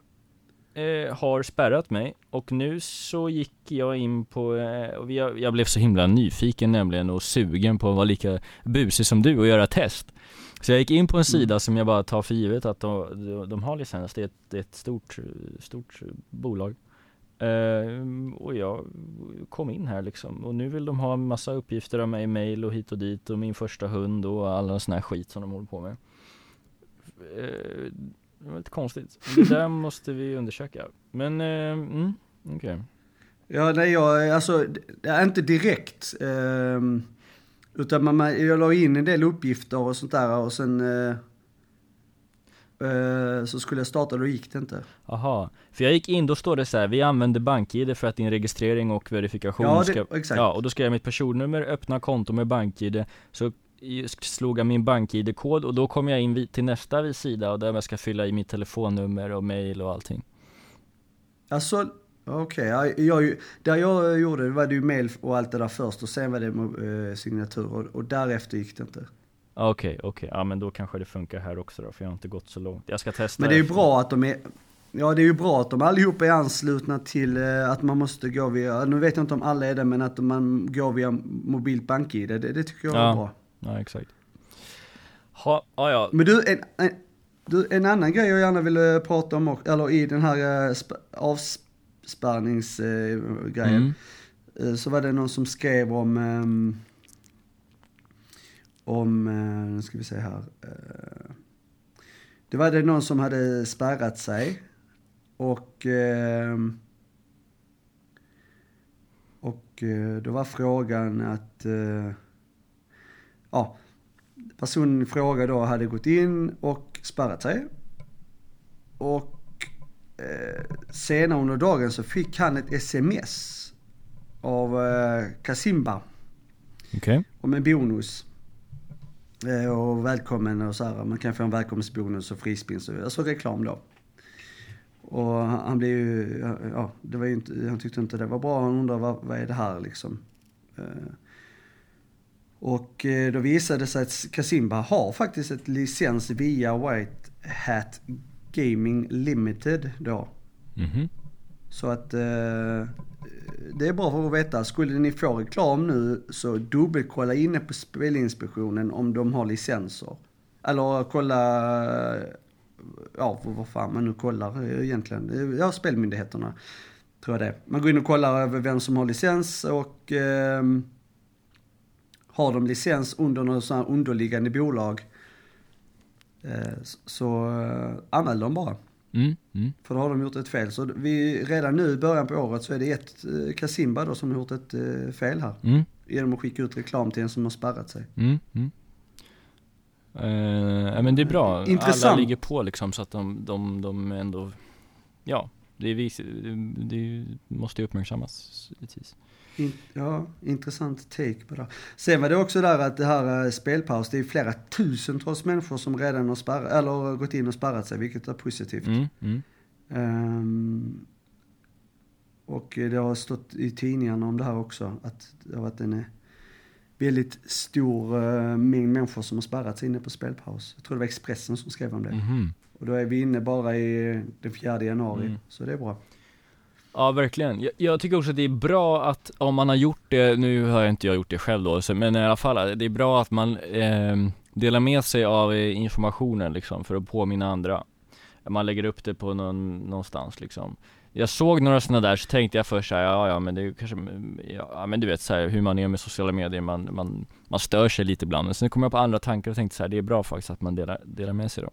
eh, har spärrat mig och nu så gick jag in på, eh, och jag, jag, blev så himla nyfiken nämligen och sugen på att vara lika busig som du och göra test. Så jag gick in på en sida mm. som jag bara tar för givet att de, de har licens, det är ett, det är ett stort, stort bolag. Uh, och jag kom in här liksom och nu vill de ha en massa uppgifter av mig, mail och hit och dit och min första hund och alla sån här skit som de håller på med. Uh, det var lite konstigt. Det där måste vi undersöka. Men, uh, mm, okej. Okay. Ja, nej jag, alltså, inte direkt. Uh, utan man, jag la in en del uppgifter och sånt där och sen så skulle jag starta, då gick det inte. Aha, för jag gick in, då står det så här, vi använder BankID för att din registrering och verifikation ja, det, ska, exakt. Ja, och då skrev jag mitt personnummer, öppna konto med BankID, så slog jag min BankID-kod och då kom jag in till nästa sida och där jag ska fylla i mitt telefonnummer och mail och allting. Alltså, okej, okay. jag, där jag gjorde det var det ju mail och allt det där först och sen var det eh, signatur och, och därefter gick det inte. Okej, okay, okej. Okay. Ja men då kanske det funkar här också då, för jag har inte gått så långt. Jag ska testa Men det är ju bra att de är Ja det är ju bra att de allihopa är anslutna till eh, att man måste gå via, nu vet jag inte om alla är det, men att man går via mobilt bank-id, det, det tycker jag ja. är bra. Ja, exakt. Ha, ja, ja. Men du, en, en, du, en annan grej jag gärna ville prata om, eller i den här uh, avspärrningsgrejen, uh, mm. så var det någon som skrev om um, om, eh, nu ska vi se här. Eh, det var det någon som hade spärrat sig och eh, och då var frågan att ja, personen i fråga då hade gått in och spärrat sig. Och senare under dagen så fick han ett sms av Kasimba. Okay. Om en bonus. Eh, och välkommen och så här, man kan få en välkomstbonus och frispinn, alltså reklam då. Och han blev ju, ja, det var ju inte, han tyckte inte det var bra, han undrade vad, vad är det här liksom. Eh, och eh, då visade det sig att Kasimba har faktiskt ett licens via White Hat Gaming Limited då. Mm -hmm. Så att eh, det är bra för att veta. Skulle ni få reklam nu så dubbelkolla inne på Spelinspektionen om de har licenser. Eller kolla, ja vad fan man nu kollar egentligen. Ja, spelmyndigheterna tror jag det Man går in och kollar över vem som har licens och eh, har de licens under något sånt här underliggande bolag eh, så eh, anmäl dem bara. Mm, mm. För då har de gjort ett fel. Så vi, redan nu i början på året så är det ett eh, Kasimba då som har gjort ett eh, fel här. Mm, Genom att skicka ut reklam till en som har spärrat sig. mm, mm. Eh, men det är bra. Alla Intressant. ligger på liksom så att de, de, de ändå, ja, det, vis, det, det måste ju uppmärksammas givetvis. In, ja, intressant take på det. Sen var det också där att det här eh, spelpaus, det är flera tusentals människor som redan har spärrat, eller gått in och spärrat sig, vilket är positivt. Mm, mm. Ehm, och det har stått i tidningarna om det här också, att det har varit en eh, väldigt stor uh, mängd människor som har spärrat sig inne på spelpaus. Jag tror det var Expressen som skrev om det. Mhm. Och då är vi inne bara i den 4 januari, Mm. så det är bra. Ja, verkligen. Jag, jag tycker också att det är bra att om man har gjort det, nu har jag inte jag gjort det själv då, så, men i alla fall, det är bra att man eh, delar med sig av eh, informationen liksom för att påminna andra. Man lägger upp det på någon, någonstans liksom. Jag såg några sådana där, så tänkte jag först såhär, ja ja men det är kanske, ja men du vet så här, hur man är med sociala medier, man, man, man stör sig lite ibland. Men sen kom jag på andra tankar och tänkte såhär, det är bra faktiskt att man delar, delar med sig då.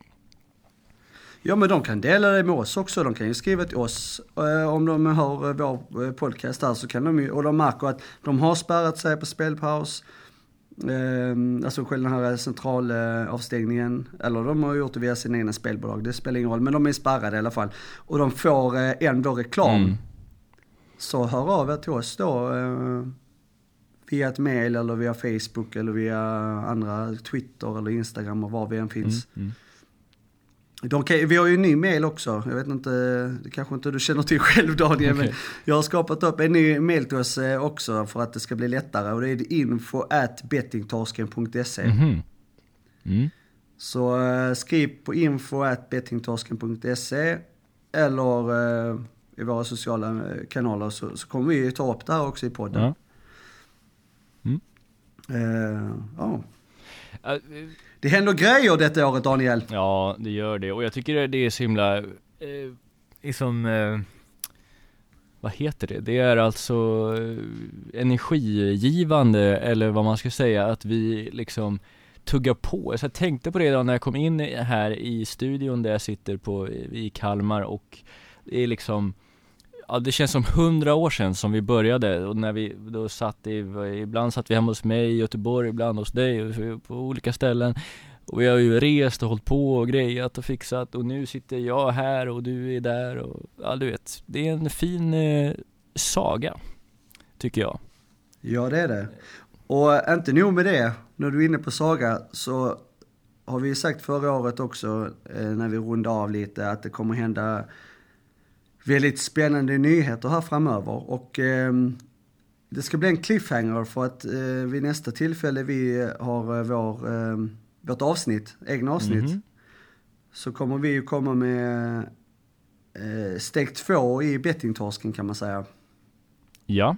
Ja men de kan dela det med oss också. De kan ju skriva till oss eh, om de hör eh, vår eh, podcast här så kan de ju, och de märker att de har spärrat sig på spelpaus. Alltså själva den här centralavstängningen. Eller de har gjort det via sina egna spelbolag. Det spelar ingen roll. Men de är spärrade i alla fall. Och de får ändå reklam. Mm. Så hör av er till oss då. Via ett mail eller via Facebook eller via andra Twitter eller Instagram och var vi än finns. Mm, mm. De kan, vi har ju en ny mail också. Jag vet inte, det kanske inte du känner till själv Daniel. Men Okej. jag har skapat upp en ny mail till oss eh, också för att det ska bli lättare. Och det är info at bettingtorsken.se. Mhm. Mm. Så eh, skriv på info at bettingtorsken.se eller eh, i våra sociala kanaler så, så kommer vi ta upp det här också i podden. Ja. Eh, ja. Äh, det händer grejer detta året Daniel. Ja, det gör det. Och jag tycker det är så himla, eh, liksom, eh, vad heter det? Det är alltså eh, energigivande, eller vad man ska säga, att vi liksom tuggar på. Så jag tänkte på det idag när jag kom in här i studion där jag sitter på, i Kalmar och det är liksom Ja det känns som hundra år sedan som vi började och när vi då satt i, ibland satt vi hemma hos mig i Göteborg, ibland hos dig och på olika ställen och vi har ju rest och hållit på och grejat och fixat och nu sitter jag här och du är där och ja du vet, det är en fin eh, saga Tycker jag Ja det är det. Och inte nog med det, när du är inne på Saga så har vi sagt förra året också eh, när vi rundade av lite att det kommer hända väldigt spännande nyheter här framöver. Och ehm, det ska bli en cliffhanger för att eh, vid nästa tillfälle vi har eh, vår, ehm, vårt avsnitt, egna avsnitt, Mhm. så kommer vi ju komma med eh, steg två i bettingtorsken kan man säga. Ja,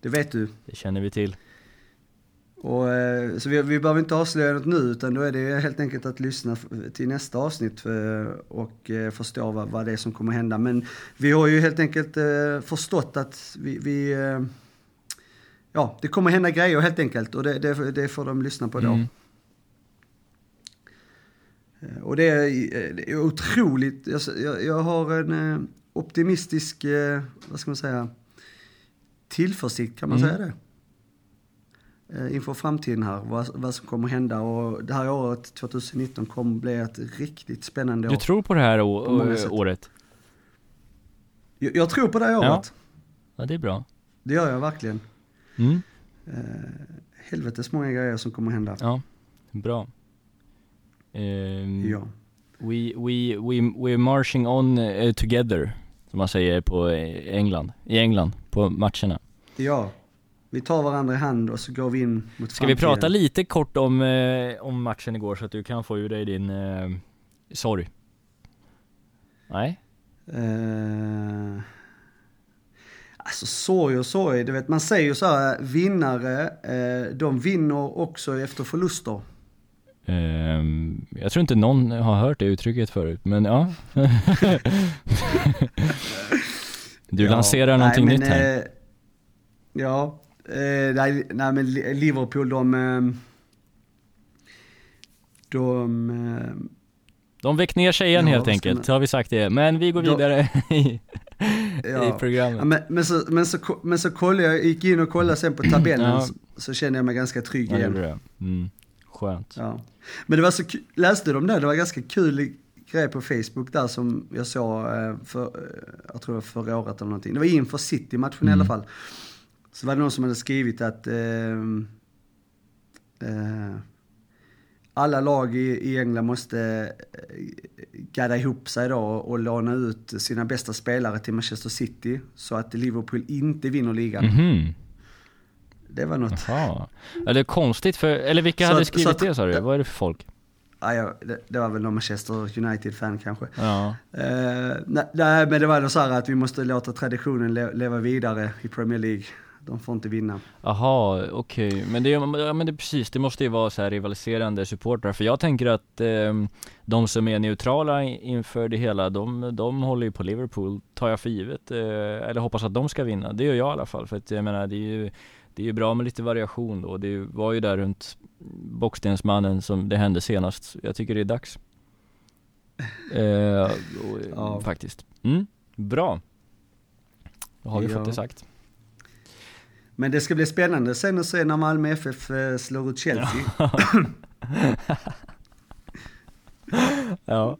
Det vet du. det känner vi till Och, eh, så vi, vi behöver inte avslöja något nu utan då är det helt enkelt att lyssna till nästa avsnitt och eh, förstå vad, vad det är som kommer hända. Men vi har ju helt enkelt eh, förstått att vi, vi ja, det kommer hända grejer helt enkelt och det, det, det får de lyssna på då. Mm. Och det är, det är otroligt, jag, jag, har en optimistisk, vad ska man säga, tillförsikt kan man Mm. säga det? Eh, Inför framtiden här, vad, vad som kommer hända och det här året 2019 kommer bli ett riktigt spännande Du år. tror på det här På året? Jag, jag tror på det här Ja. året, Ja det är bra det gör jag verkligen. mm. Eh, helvetes många grejer som kommer hända. Ja, bra Ehm, Ja. We, we, we, we're marching on eh, together Som man säger på eh, England, i England, på matcherna ja, vi tar varandra i hand och så går vi in mot Ska vi framtiden. prata lite kort om, eh, om matchen igår så att du kan få ur dig din eh, sorg? Nej? Eh, alltså sorg och sorg, du vet man säger ju så här, vinnare, eh, de vinner också efter förluster. Ehm, jag tror inte någon har hört det uttrycket förut, men ja Du Ja, lanserar någonting nej, nytt men, här eh, ja, eh, nej, nej men Li- Liverpool de, eh, de, eh, De väck ner sig igen Ja, helt enkelt, man- har vi sagt det. Men vi går vidare i, Ja. i programmet. Ja, men, men, så, men, så, men så kollade jag, gick in och kollade sen på tabellen Ja. så, så kände jag mig ganska trygg det igen. gjorde det. Mm. Skönt. Men det var så kul, läste de där? Det var ganska kul grej på Facebook där som jag såg eh, för, eh, jag tror det var förra året eller någonting. Det var inför City-matchen i alla Mm. fall. Så var det någon som hade skrivit att ehm, eh, alla lag i, i England måste eh, gadda ihop sig då och, och låna ut sina bästa spelare till Manchester City så att Liverpool inte vinner ligan. Mhm. Det var något. Jaha. Ja, det är konstigt för, eller vilka Så hade att- skrivit att- det sa du? Vad är det för folk? Ja, det, det var väl någon Manchester United-fan kanske. Ja. Eh, nej, nej, men det var nog så här att vi måste låta traditionen le leva vidare i Premier League. De får inte vinna. Jaha, okej. Men det, ja, men det precis, det måste ju vara så här rivaliserande supportrar. För jag tänker att eh, de som är neutrala inför det hela, de, de håller ju på Liverpool, tar jag för givet. Eh, eller hoppas att de ska vinna. Det gör jag i alla fall. För att jag menar, det är ju det är ju bra med lite variation då. Det var ju där runt Bockstensmannen som det hände senast. Jag tycker det är dags. Eh, och, Ja. Faktiskt. Mm, bra. Då har vi Ja. fått det sagt. Men det ska bli spännande sen att se när Malmö FF eh, slår ut Chelsea. Ja.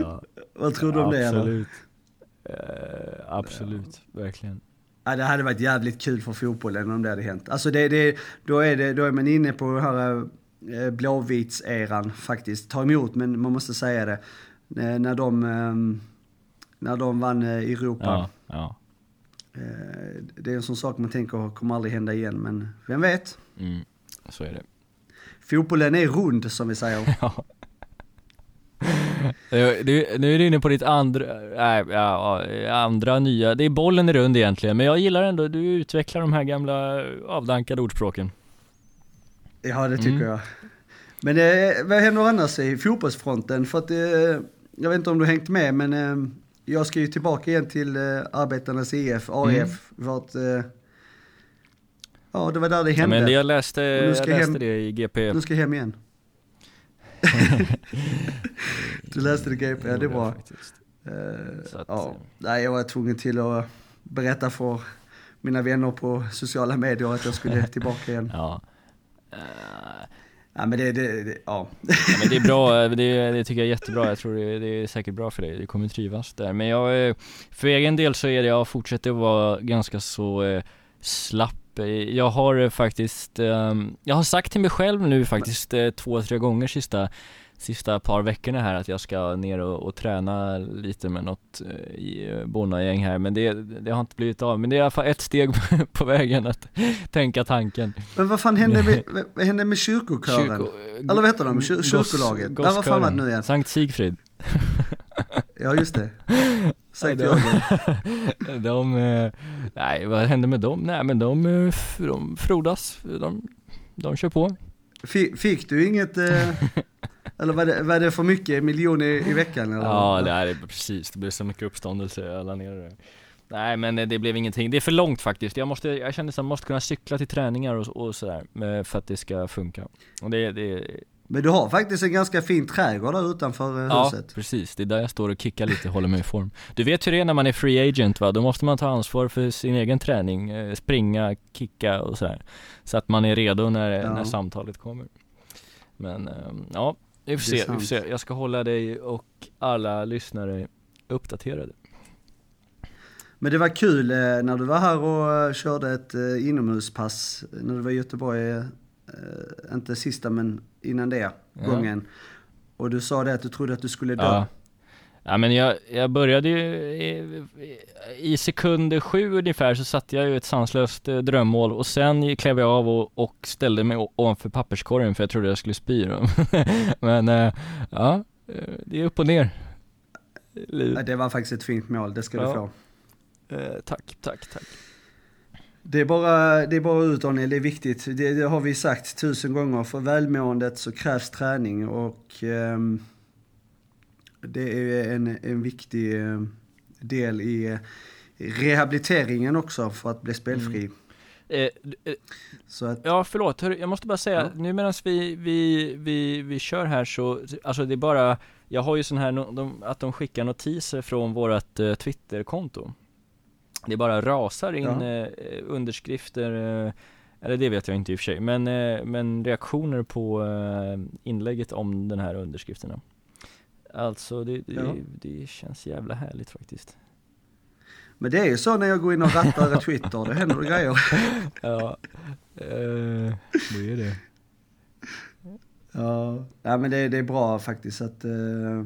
ja. Vad tror du om det? Absolut. Eh, absolut, verkligen. Ja, det hade varit jävligt kul för fotbollen om det hade hänt. Alltså det, det, då, är det, då är man inne på den här eh, blåvitseran faktiskt. Ta emot, men man måste säga det. När de, eh, när de vann Europa. Ja, ja. Eh, Det är en sån sak man tänker kommer aldrig hända igen, men vem vet? Mm, så är det. Fotbollen är rund som vi säger. Ja. Du, nu är du inne på ditt andra, ja, ja, andra nya, det är bollen är rund egentligen, men jag gillar ändå, du utvecklar de här gamla avdankade ordspråken. Ja, det tycker Mm. jag. Men eh, vad händer annars i fotbollsfronten? För att, eh, jag vet inte om du har hängt med, men eh, jag ska ju tillbaka igen till eh, Arbetarnas IF, AIF. Mm. För att, eh, ja, det var där det Ja, hände. men det jag läste, jag läste hem- det i GP. Nu ska jag hem igen. du läste det GP, ja det är bra. Att, ja. Nej, jag var tvungen till att berätta för mina vänner på sociala medier att jag skulle tillbaka igen. Ja. Eh, Ja, men det, det, det ja. Ja, men det är bra, det, det tycker jag är jättebra, jag tror det, det är säkert bra för dig, du kommer trivas där. Men jag, eh, för egen del så är det, jag fortsätter att vara ganska så eh, slapp. Eh, Jag har eh, faktiskt, ehm, jag har sagt till mig själv nu faktiskt eh, två, tre gånger sista, sista par veckorna här att jag ska ner och, och träna lite med något eh, i eh, Bonnagäng här, men det, det har inte blivit av. Men det är i alla fall ett steg på vägen att tänka tanken. Men vad fan hände med, vad- hände med kyrkokören? Kyrko- Eller vad heter de? Kyr- Goss- kyrkolaget? Ja, vad fan var det nu igen? Sankt Sigfrid. Ja, just det. Sankt Jörgen. De, eh, nej vad hände med dem? Nej men de, eh, de frodas, de, de kör på. Fick, fick du inget, eh, eller var det, var det för mycket miljoner i, i veckan? Eller? Ja det är precis, det blev så mycket uppståndelse, jag la ner det. Nej men det blev ingenting, det är för långt faktiskt. Jag måste, jag känner att jag måste kunna cykla till träningar och, och sådär, för att det ska funka. Och det, det, Men du har faktiskt en ganska fin trädgård där utanför eh, ja huset. precis, det är där jag står och kickar lite, håller mig i form. Du vet hur det är när man är free agent va, då måste man ta ansvar för sin egen träning, eh, springa, kicka och sådär. Så att man är redo när, Ja. när samtalet kommer. Men eh, ja, vi får se, vi får se. Jag ska hålla dig och alla lyssnare uppdaterade. Men det var kul eh, när du var här och eh, körde ett eh, inomhuspass när du var i Göteborg. Inte sista men innan det Ja. gången. Och du sa det att du trodde att du skulle dö. Ja. Ja men jag, jag började ju i, i sekund sju ungefär så satte jag ju ett sanslöst eh, drömmål och sen klev jag av och, och ställde mig ovanför papperskorgen för jag trodde jag skulle spy. Men eh, ja, eh, det är upp och ner. Ja, Det var faktiskt ett fint mål, det ska Ja. du få. Eh, tack, tack, tack. Det är bara, det är bara ut Daniel, det är viktigt. Det, det har vi sagt tusen gånger. För välmåendet så krävs träning och ehm, det är en, en viktig eh, del i eh, rehabiliteringen också för att bli spelfri. Eh, eh, Så att, Ja, förlåt. Hör, jag måste bara säga, Ja. nu medan vi, vi, vi, vi kör här så, alltså det är bara, Jag har ju sån här, de, att de skickar notiser från vårat eh, Twitterkonto Det bara rasar in Ja. eh, underskrifter, eller det vet jag inte i och för sig, men, men reaktioner på inlägget om den här underskrifterna Alltså det, det, Ja. det känns jävla härligt faktiskt Men det är ju så när jag går in och rattar Twitter, det händer grejer. Ja, eh, det är det Ja, ja men det, det är bra faktiskt att... eh,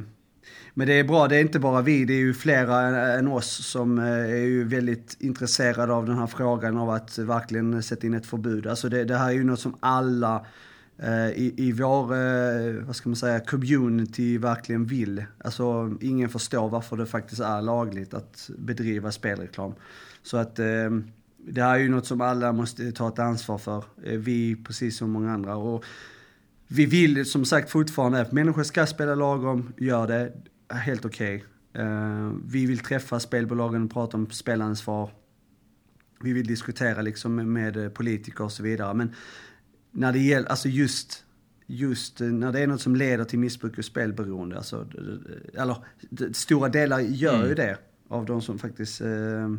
men det är bra, det är inte bara vi, det är ju flera än, än oss som eh, är ju väldigt intresserade av den här frågan av att verkligen sätta in ett förbud. Alltså det, det här är ju något som alla Eh, i, i vår, eh, vad ska man säga, community verkligen vill. Alltså ingen förstår varför det faktiskt är lagligt att bedriva spelreklam. Så att eh, det här är ju något som alla måste ta ett ansvar för. Eh, vi precis som många andra. Och vi vill som sagt fortfarande att människor ska spela lagom, gör det, helt okej. Okay. vi vill träffa spelbolagen och prata om spelansvar. Vi vill diskutera liksom med, med politiker och så vidare. Men när det gäller, alltså just, just eh, när det är något som leder till missbruk och spelberoende, alltså, d- eller stora delar gör ju Mm. det av de som faktiskt eh,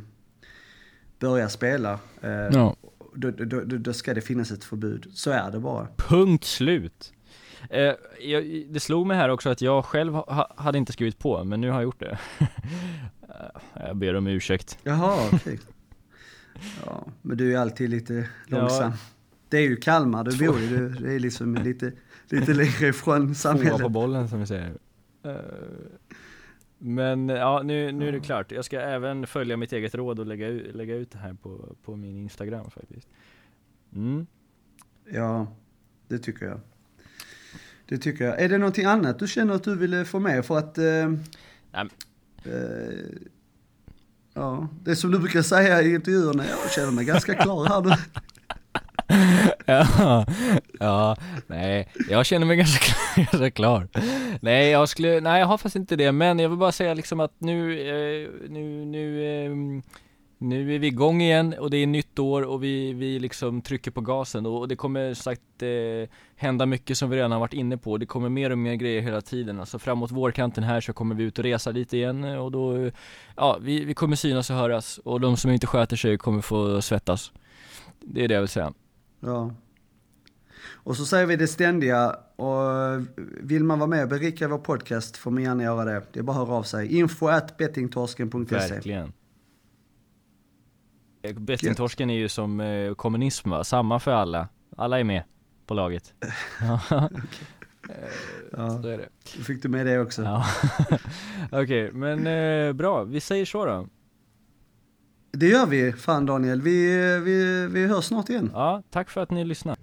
börjar spela. Eh, Ja, då, då, då, då ska det finnas ett förbud. Så är det bara. punkt slut eh, jag, Det slog mig här också att jag själv ha, hade inte skrivit på, men nu har jag gjort det Eh, Jag ber om ursäkt Jaha, okej. Ja, men du är alltid lite långsam. Det är ju Kalmar du bor i, det är liksom lite, lite längre ifrån Tvåa på samhället. bollen som vi säger Eh, Men ja, nu, nu är det klart. Jag ska även följa mitt eget råd och lägga lägga ut det här på, på min Instagram faktiskt mm. Ja, det tycker jag. Det tycker jag. Är det någonting annat du känner att du ville få med för att... Eh, eh, ja, det som du brukar säga i intervjuerna, jag känner mig ganska klar här nu ja, ja, nej, jag känner mig ganska, klar- ganska klar. Nej jag skulle, nej jag har faktiskt inte det, men jag vill bara säga liksom att nu, eh, nu, nu, eh, nu är vi igång igen och det är nytt år och vi, vi liksom trycker på gasen och det kommer som sagt eh, hända mycket som vi redan har varit inne på. Det kommer mer och mer grejer hela tiden, alltså framåt vårkanten här så kommer vi ut och resa lite igen och då, ja vi, vi kommer synas och höras och de som inte sköter sig kommer få svettas. Det är det jag vill säga. Ja. Och så säger vi det ständiga och vill man vara med och berika vår podcast får man gärna göra det. Det är bara att höra av sig. Info at bettingtorsken.se. Verkligen Eh, Bettingtorsken är ju som eh, kommunism va? Samma för alla Alla är med på laget Ja, Ja, så är det då fick du med det också. ja. Okej, men eh, bra, vi säger så då det gör vi, fan Daniel. Vi, vi, vi hörs snart igen. Ja, tack för att ni lyssnade